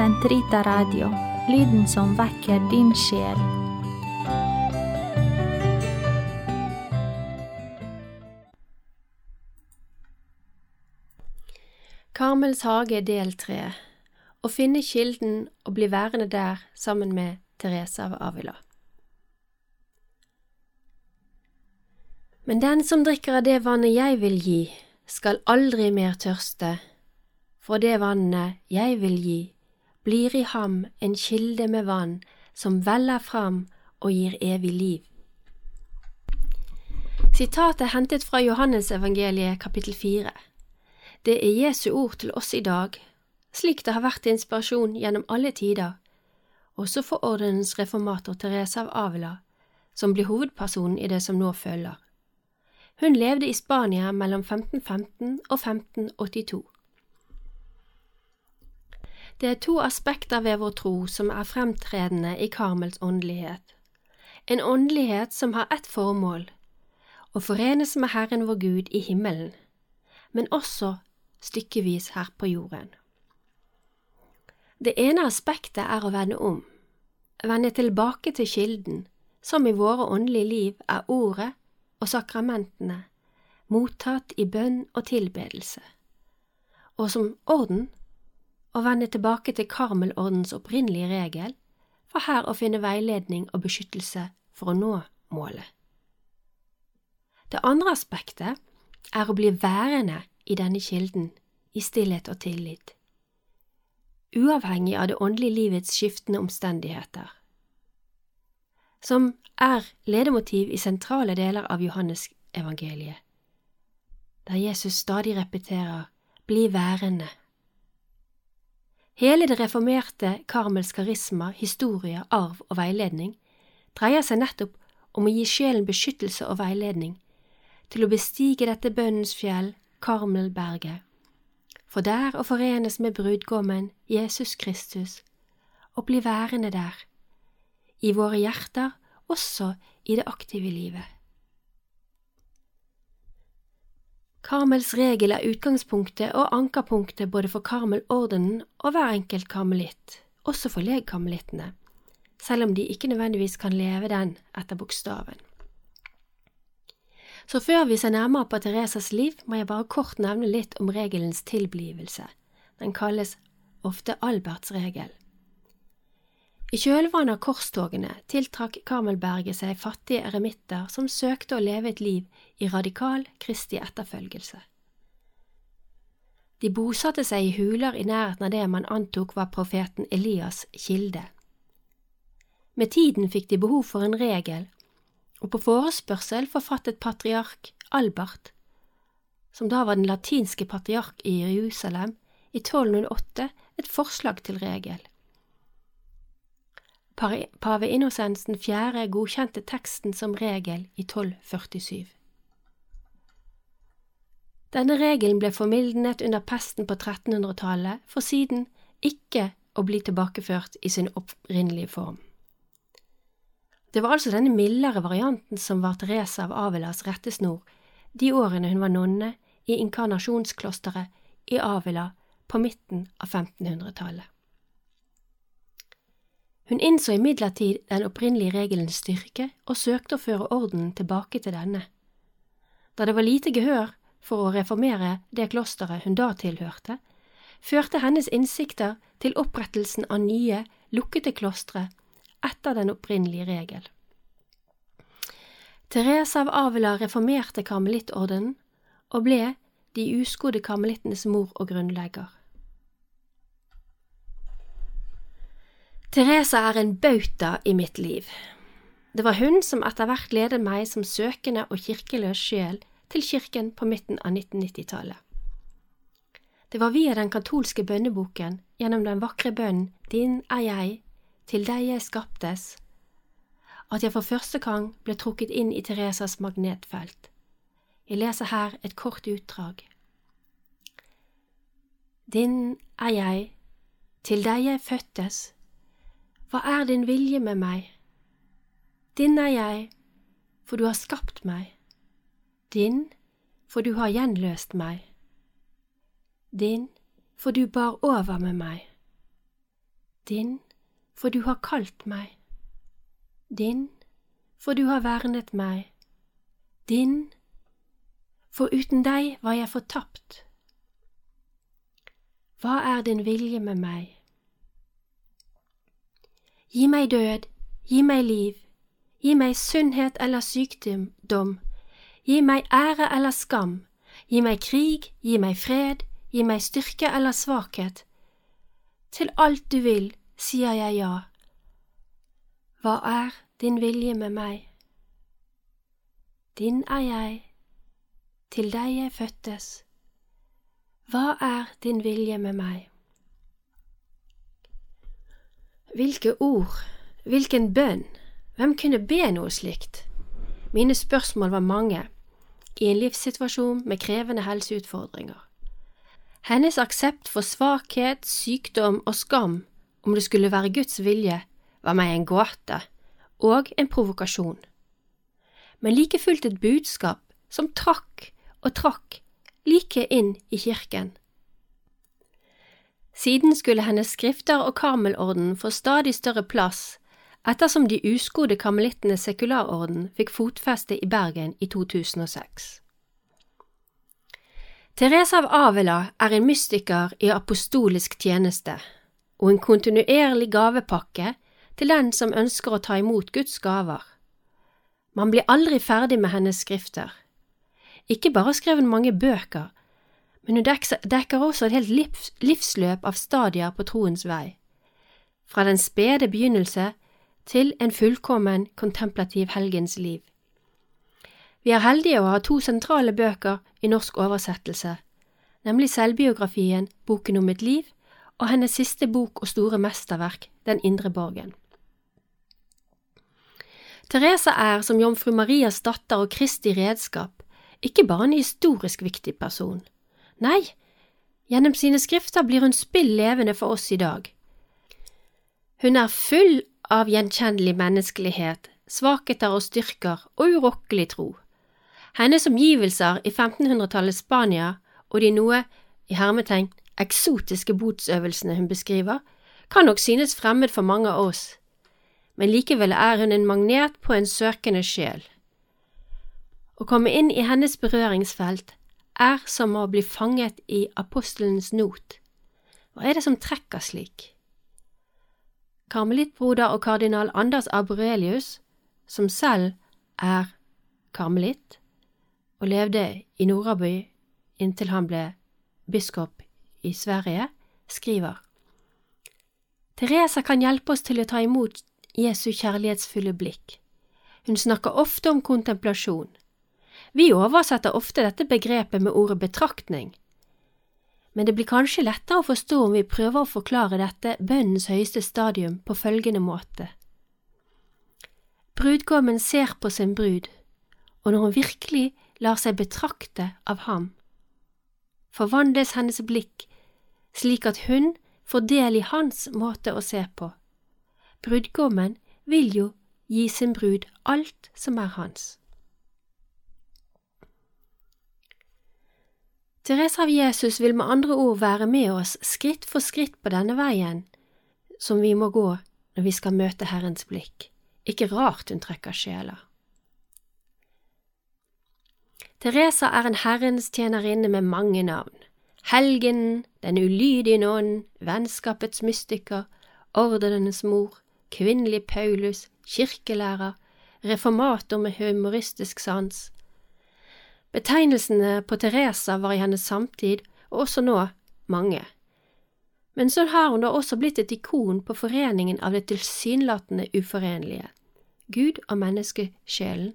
Sentrita Radio, lyden som vekker din sjel. Karmels hage del tre Å finne kilden og bli værende der sammen med Therese av Avila. Men den som drikker av det vannet jeg vil gi, skal aldri mer tørste, for det vannet jeg vil gi, blir i ham en kilde med vann som veller fram og gir evig liv. Sitatet er hentet fra Johannesevangeliet kapittel fire. Det er Jesu ord til oss i dag, slik det har vært inspirasjon gjennom alle tider, også for ordenens reformator Therese av Avila, som blir hovedpersonen i det som nå følger. Hun levde i Spania mellom 1515 og 1582. Det er to aspekter ved vår tro som er fremtredende i Karmels åndelighet. En åndelighet som har ett formål – å forenes med Herren vår Gud i himmelen, men også stykkevis her på jorden. Det ene aspektet er å vende om, vende tilbake til kilden, som i våre åndelige liv er ordet og sakramentene, mottatt i bønn og tilbedelse, og som orden å vende tilbake til Karmelordens opprinnelige regel, for her å finne veiledning og beskyttelse for å nå målet. Det andre aspektet er å bli værende i denne kilden i stillhet og tillit, uavhengig av det åndelige livets skiftende omstendigheter, som er ledemotiv i sentrale deler av Johannes-evangeliet, der Jesus stadig repeterer Bli værende. Hele det reformerte Karmels karisma, historie, arv og veiledning dreier seg nettopp om å gi sjelen beskyttelse og veiledning til å bestige dette bønnens fjell, Karmelberget, for der å forenes med brudgommen, Jesus Kristus, og bli værende der, i våre hjerter, også i det aktive livet. Karmels regel er utgangspunktet og ankerpunktet både for Karmelordenen og hver enkelt karmelitt, også for legkarmelittene, selv om de ikke nødvendigvis kan leve den etter bokstaven. Så før vi ser nærmere på Theresas liv, må jeg bare kort nevne litt om regelens tilblivelse. Den kalles ofte Alberts regel. I kjølvannet av korstogene tiltrakk Karmelberget seg fattige eremitter som søkte å leve et liv i radikal kristig etterfølgelse. De bosatte seg i huler i nærheten av det man antok var profeten Elias' kilde. Med tiden fikk de behov for en regel, og på forespørsel forfattet patriark Albert, som da var den latinske patriark i Jerusalem, i 1208 et forslag til regel. Pave Innocens 4. godkjente teksten som regel i 1247. Denne regelen ble formildnet under pesten på 1300-tallet, for siden ikke å bli tilbakeført i sin opprinnelige form. Det var altså denne mildere varianten som var Therese av Avilas rettesnor de årene hun var nonne i inkarnasjonsklosteret i Avila på midten av 1500-tallet. Hun innså imidlertid den opprinnelige regelens styrke og søkte å føre ordenen tilbake til denne. Da det var lite gehør for å reformere det klosteret hun da tilhørte, førte hennes innsikter til opprettelsen av nye, lukkede klostre etter den opprinnelige regel. Therese av Avila reformerte karmelittordenen og ble de uskodde karmelittenes mor og grunnlegger. Teresa er en bauta i mitt liv. Det var hun som etter hvert ledet meg som søkende og kirkeløs sjel til kirken på midten av 1990-tallet. Det var via den katolske bønneboken, gjennom den vakre bønnen Din er jeg, til deg jeg skaptes, at jeg for første gang ble trukket inn i Teresas magnetfelt. Jeg leser her et kort utdrag. Din er jeg, til deg jeg fødtes, hva er din vilje med meg? Din er jeg, for du har skapt meg. Din, for du har gjenløst meg. Din, for du bar over med meg. Din, for du har kalt meg. Din, for du har vernet meg. Din, for uten deg var jeg fortapt. Hva er din vilje med meg? Gi meg død, gi meg liv, gi meg sunnhet eller sykdom, gi meg ære eller skam, gi meg krig, gi meg fred, gi meg styrke eller svakhet. Til alt du vil, sier jeg ja. Hva er din vilje med meg? Din er jeg, til deg jeg fødtes. Hva er din vilje med meg? Hvilke ord, hvilken bønn, hvem kunne be noe slikt? Mine spørsmål var mange, i en livssituasjon med krevende helseutfordringer. Hennes aksept for svakhet, sykdom og skam, om det skulle være Guds vilje, var meg en gåte og en provokasjon. Men like fullt et budskap som trakk og trakk like inn i kirken. Siden skulle hennes skrifter og Karmelorden få stadig større plass ettersom de uskodde karmelittenes sekularorden fikk fotfeste i Bergen i 2006. Teresa av Avila er en mystiker i apostolisk tjeneste og en kontinuerlig gavepakke til den som ønsker å ta imot Guds gaver. Man blir aldri ferdig med hennes skrifter. Ikke bare skrev hun mange bøker, men hun dekker også et helt livs, livsløp av stadier på troens vei, fra den spede begynnelse til en fullkommen kontemplativ helgens liv. Vi er heldige å ha to sentrale bøker i norsk oversettelse, nemlig selvbiografien Boken om et liv og hennes siste bok og store mesterverk Den indre borgen. Teresa er, som jomfru Marias datter og Kristi redskap, ikke bare en historisk viktig person. Nei, gjennom sine skrifter blir hun spill levende for oss i dag. Hun er full av gjenkjennelig menneskelighet, svakheter og styrker og urokkelig tro. Hennes omgivelser i 1500-tallets Spania og de noe, i hermetegn, eksotiske botsøvelsene hun beskriver, kan nok synes fremmed for mange av oss, men likevel er hun en magnet på en søkende sjel. Å komme inn i hennes berøringsfelt er som å bli fanget i apostelens not. Hva er det som trekker slik? Karmelittbroder og kardinal Anders Abrelius, som selv er karmelitt, og levde i Noraby inntil han ble biskop i Sverige, skriver Teresa kan hjelpe oss til å ta imot Jesu kjærlighetsfulle blikk. Hun snakker ofte om kontemplasjon. Vi oversetter ofte dette begrepet med ordet betraktning, men det blir kanskje lettere å forstå om vi prøver å forklare dette bønnens høyeste stadium på følgende måte. Brudgommen ser på sin brud, og når hun virkelig lar seg betrakte av ham. Forvandles hennes blikk slik at hun får del i hans måte å se på. Brudgommen vil jo gi sin brud alt som er hans. Therese av Jesus vil med andre ord være med oss skritt for skritt på denne veien som vi må gå når vi skal møte Herrens blikk. Ikke rart hun trekker sjeler. Teresa er en Herrens tjenerinne med mange navn. Helgen, Den ulydige nåden, Vennskapets mystiker, Ordenenes mor, Kvinnelig Paulus, kirkelærer, reformator med humoristisk sans. Betegnelsene på Teresa var i hennes samtid, og også nå, mange. Men så har hun da også blitt et ikon på foreningen av det tilsynelatende uforenlige, Gud og menneskesjelen,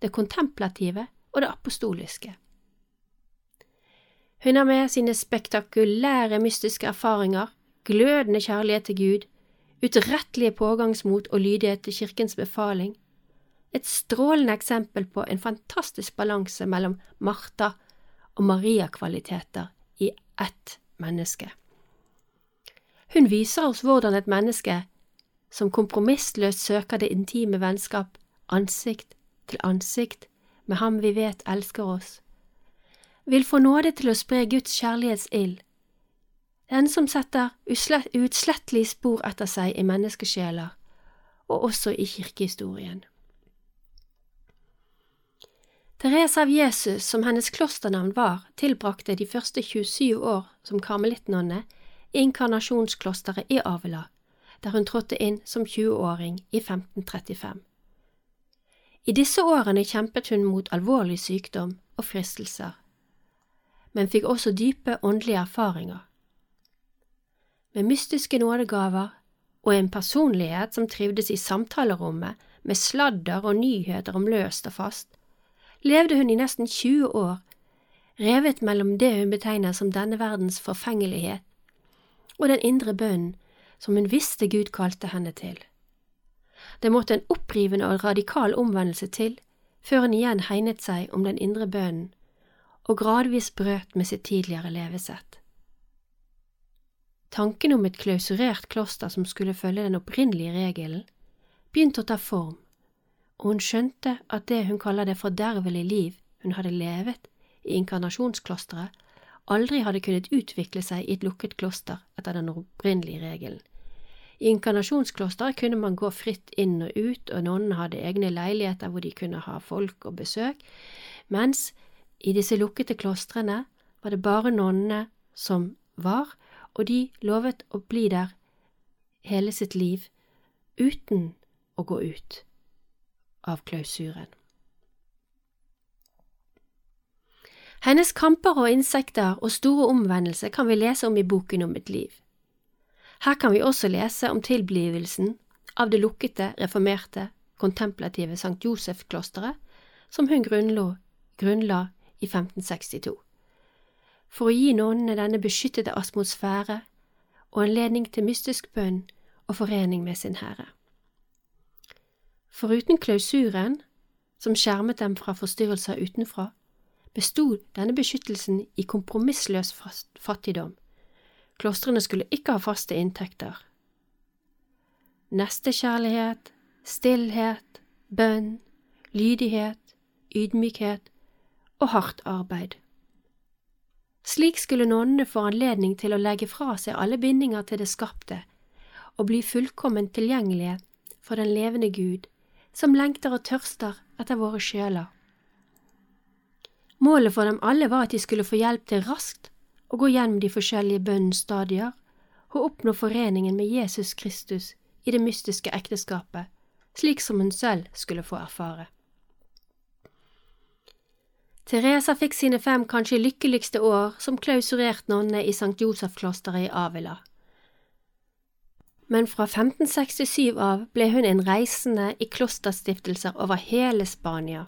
det kontemplative og det apostoliske. Hun har med sine spektakulære mystiske erfaringer, glødende kjærlighet til Gud, utrettelige pågangsmot og lydighet til kirkens befaling, et strålende eksempel på en fantastisk balanse mellom Martha og Maria-kvaliteter i ett menneske. Hun viser oss hvordan et menneske som kompromissløst søker det intime vennskap ansikt til ansikt med ham vi vet elsker oss, vil få nåde til å spre Guds kjærlighetsild, den som setter uutslettelige spor etter seg i menneskesjeler, og også i kirkehistorien. Therese av Jesus, som hennes klosternavn var, tilbrakte de første 27 år som karmelittnonne i inkarnasjonsklosteret i Avila, der hun trådte inn som 20-åring i 1535. I disse årene kjempet hun mot alvorlig sykdom og fristelser, men fikk også dype åndelige erfaringer. Med mystiske nådegaver og en personlighet som trivdes i samtalerommet med sladder og nyheter om løst og fast, levde hun i nesten 20 år, revet mellom det hun betegner som denne verdens forfengelighet, og den indre bønnen som hun visste Gud kalte henne til. Det måtte en opprivende og radikal omvendelse til før hun igjen hegnet seg om den indre bønnen og gradvis brøt med sitt tidligere levesett. Tanken om et klausurert kloster som skulle følge den opprinnelige regelen, begynte å ta form, og hun skjønte at det hun kaller det fordervelige liv hun hadde levet i inkarnasjonsklosteret, aldri hadde kunnet utvikle seg i et lukket kloster etter den opprinnelige regelen. I inkarnasjonsklosteret kunne man gå fritt inn og ut, og nonnene hadde egne leiligheter hvor de kunne ha folk og besøk, mens i disse lukkede klostrene var det bare nonnene som var, og de lovet å bli der hele sitt liv uten å gå ut av klausuren. Hennes kamper og insekter og store omvendelse kan vi lese om i boken om et liv. Her kan vi også lese om tilblivelsen av det lukkede, reformerte, kontemplative St. Josef-klosteret som hun grunnla i 1562, for å gi nonnene denne beskyttede atmosfære og anledning til mystisk bønn og forening med sin Herre. Foruten klausuren, som skjermet dem fra forstyrrelser utenfra, bestod denne beskyttelsen i kompromissløs fattigdom. Klostrene skulle ikke ha faste inntekter. Nestekjærlighet, stillhet, bønn, lydighet, ydmykhet og hardt arbeid. Slik skulle nonnene få anledning til å legge fra seg alle bindinger til det skapte og bli fullkomment tilgjengelige for den levende Gud, som lengter og tørster etter våre sjeler. Målet for dem alle var at de skulle få hjelp til raskt å gå gjennom de forskjellige bønnens stadier og oppnå foreningen med Jesus Kristus i det mystiske ekteskapet, slik som hun selv skulle få erfare. Teresa fikk sine fem kanskje lykkeligste år som klausurert nonne i St. Josef-klosteret i Avila. Men fra 1567 av ble hun en reisende i klosterstiftelser over hele Spania.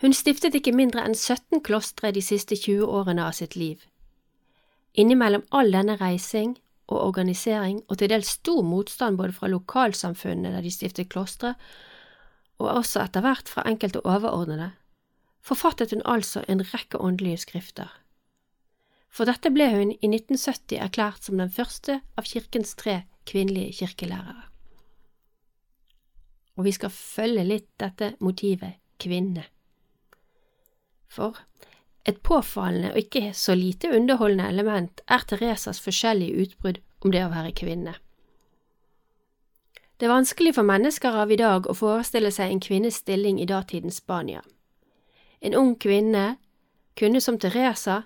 Hun stiftet ikke mindre enn 17 klostre de siste 20 årene av sitt liv. Innimellom all denne reising og organisering, og til dels stor motstand både fra lokalsamfunnene der de stiftet klostre, og også etter hvert fra enkelte overordnede, forfattet hun altså en rekke åndelige skrifter. For dette ble hun i 1970 erklært som den første av kirkens tre kvinnelige kirkelærere. Og vi skal følge litt dette motivet kvinne. For et påfallende og ikke så lite underholdende element er Teresas forskjellige utbrudd om det å være kvinne. Det er vanskelig for mennesker av i dag å forestille seg en kvinnes stilling i datidens Spania. En ung kvinne kunne som Teresa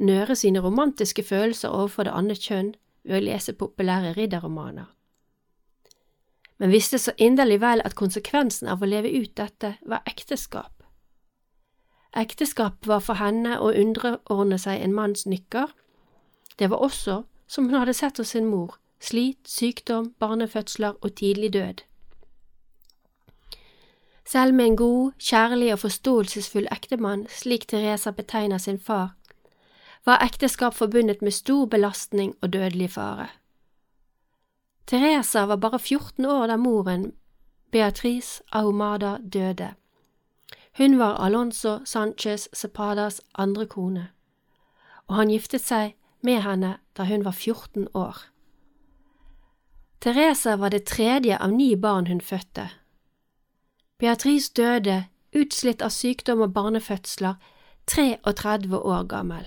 nøre sine romantiske følelser overfor det andre kjønn ved å lese populære ridderromaner. Men visste så inderlig vel at konsekvensen av å leve ut dette var ekteskap. Ekteskap var for henne å underordne seg en manns nykker. Det var også, som hun hadde sett hos sin mor, slit, sykdom, barnefødsler og tidlig død. Selv med en god, kjærlig og forståelsesfull ektemann, slik Teresa betegner sin far, var ekteskap forbundet med stor belastning og dødelig fare. Teresa var bare 14 år da moren, Beatrice Ahumada, døde. Hun var Alonso Sanchez Cepadas andre kone, og han giftet seg med henne da hun var 14 år. Teresa var det tredje av ni barn hun fødte, Beatrice døde, utslitt av sykdom og barnefødsler, 33 år gammel.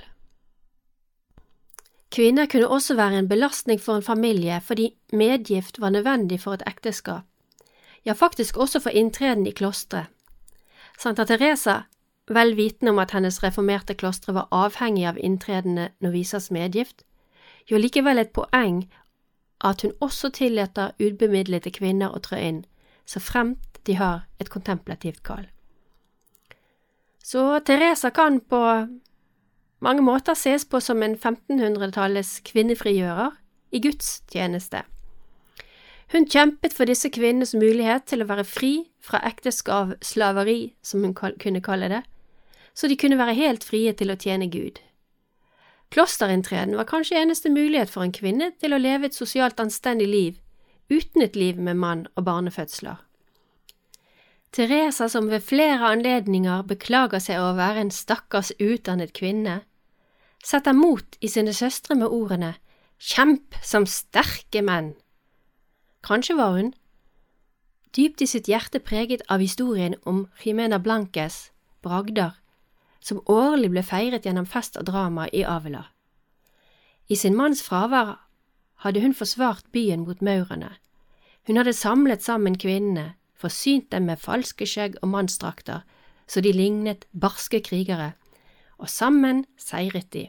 Kvinner kunne også være en belastning for en familie fordi medgift var nødvendig for et ekteskap, ja faktisk også for inntreden i klosteret. Santa Teresa, vel vitende om at hennes reformerte klostre var avhengig av inntredende novisers medgift, gjør likevel et poeng at hun også tillater ubemidlede kvinner å trå inn, så fremt de har et kontemplativt kall. Så Teresa kan på mange måter ses på som en 1500-tallets kvinnefrigjører i Guds tjeneste. Hun kjempet for disse kvinnenes mulighet til å være fri fra ekteskap slaveri, som hun kunne kalle det, så de kunne være helt frie til å tjene Gud. Klosterinntreden var kanskje eneste mulighet for en kvinne til å leve et sosialt anstendig liv uten et liv med mann og barnefødsler. Teresa, som ved flere anledninger beklager seg over å være en stakkars utdannet kvinne, setter mot i sine søstre med ordene Kjemp som sterke menn. Kanskje var hun, dypt i sitt hjerte preget av historien om Jimena Blankes bragder, som årlig ble feiret gjennom fest og drama i Avila. I sin manns fravær hadde hun forsvart byen mot maurene. Hun hadde samlet sammen kvinnene, forsynt dem med falske skjegg og mannsdrakter, så de lignet barske krigere, og sammen seiret de.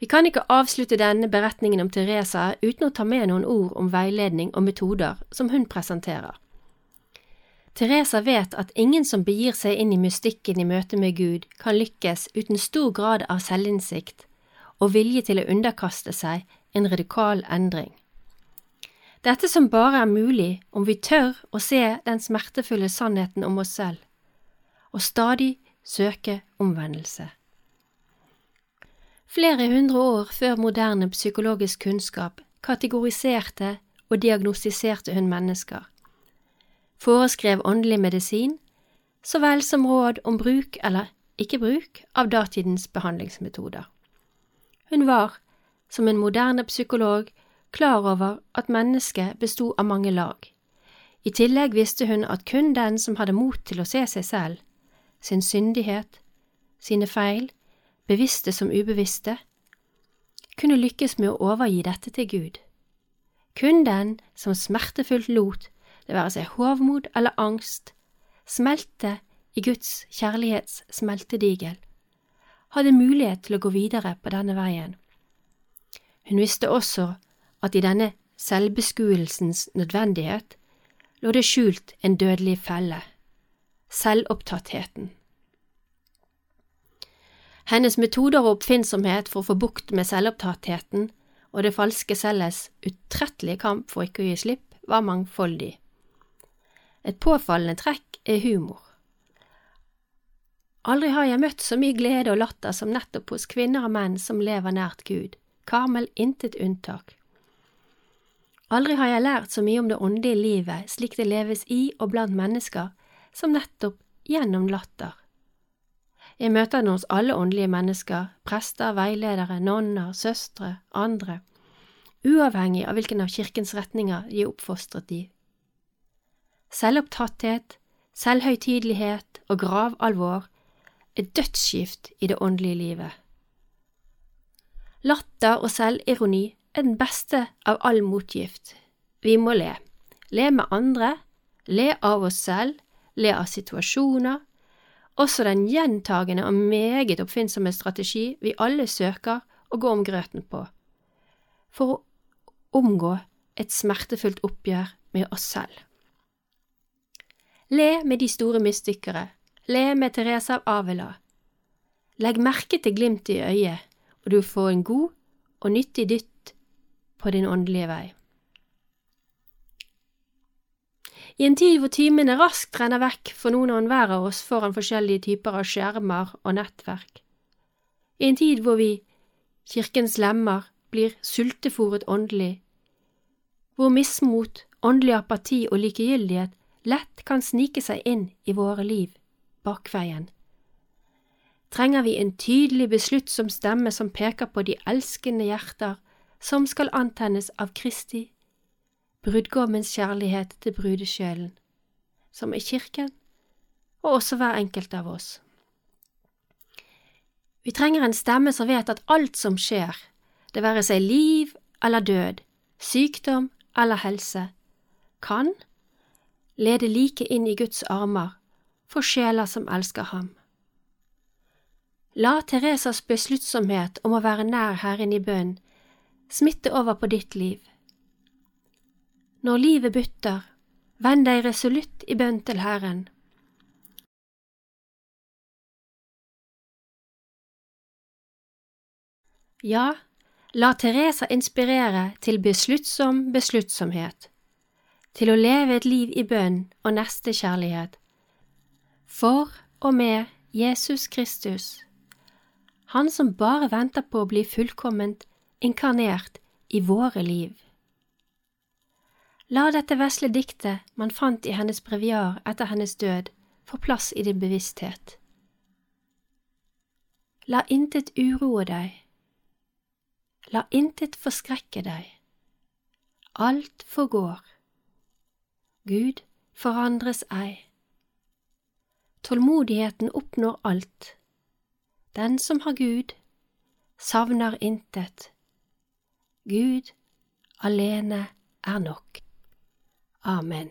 Vi kan ikke avslutte denne beretningen om Teresa uten å ta med noen ord om veiledning og metoder som hun presenterer. Teresa vet at ingen som begir seg inn i mystikken i møte med Gud, kan lykkes uten stor grad av selvinnsikt og vilje til å underkaste seg en radikal endring. Dette som bare er mulig om vi tør å se den smertefulle sannheten om oss selv, og stadig søke omvendelse. Flere hundre år før moderne psykologisk kunnskap kategoriserte og diagnostiserte hun mennesker, foreskrev åndelig medisin så vel som råd om bruk eller ikke bruk av datidens behandlingsmetoder. Hun var, som en moderne psykolog, klar over at mennesket besto av mange lag. I tillegg visste hun at kun den som hadde mot til å se seg selv, sin syndighet, sine feil, bevisste som ubevisste, kunne lykkes med å overgi dette til Gud. Kun den som smertefullt lot, det være seg hovmod eller angst, smelte i Guds kjærlighets smeltedigel, hadde mulighet til å gå videre på denne veien. Hun visste også at i denne selvbeskuelsens nødvendighet lå det skjult en dødelig felle, selvopptattheten. Hennes metoder og oppfinnsomhet for å få bukt med selvopptattheten og det falske selvets utrettelige kamp for ikke å gi slipp var mangfoldig. Et påfallende trekk er humor. Aldri har jeg møtt så mye glede og latter som nettopp hos kvinner og menn som lever nært Gud, Karmel intet unntak. Aldri har jeg lært så mye om det åndelige livet slik det leves i og blant mennesker, som nettopp gjennom latter. Jeg møter den hos alle åndelige mennesker, prester, veiledere, nonner, søstre, andre, uavhengig av hvilken av kirkens retninger de er oppfostret i. Selvopptatthet, selvhøytidelighet og gravalvor er dødsskift i det åndelige livet. Latter og selvironi er den beste av all motgift. Vi må le. Le med andre, le av oss selv, le av situasjoner, også den gjentagende og meget oppfinnsomme strategi vi alle søker å gå om grøten på, for å omgå et smertefullt oppgjør med oss selv. Le med de store mystikere, le med Teresa av Avila. Legg merke til glimt i øyet, og du får en god og nyttig dytt på din åndelige vei. I en tid hvor timene raskt renner vekk for noen og enhver av oss foran forskjellige typer av skjermer og nettverk, i en tid hvor vi, kirkens lemmer, blir sultefòret åndelig, hvor mismot, åndelig apati og likegyldighet lett kan snike seg inn i våre liv bakveien, trenger vi en tydelig besluttsom stemme som peker på de elskende hjerter som skal antennes av Kristi, brudgommens kjærlighet til brudesjelen, som er kirken, og også hver enkelt av oss. Vi trenger en stemme som vet at alt som skjer, det være seg liv eller død, sykdom eller helse, kan lede like inn i Guds armer for sjeler som elsker ham. La Teresas besluttsomhet om å være nær Herren i bønn smitte over på ditt liv. Når livet bytter, vend deg resolutt i bønn til Herren. Ja, la Teresa inspirere til besluttsom besluttsomhet, til å leve et liv i bønn og nestekjærlighet, for og med Jesus Kristus, Han som bare venter på å bli fullkomment inkarnert i våre liv. La dette vesle diktet man fant i hennes breviar etter hennes død, få plass i din bevissthet. La intet uroe deg La intet forskrekke deg. Alt forgår. Gud forandres ei. Tålmodigheten oppnår alt. Den som har Gud, savner intet. Gud alene er nok. Amen.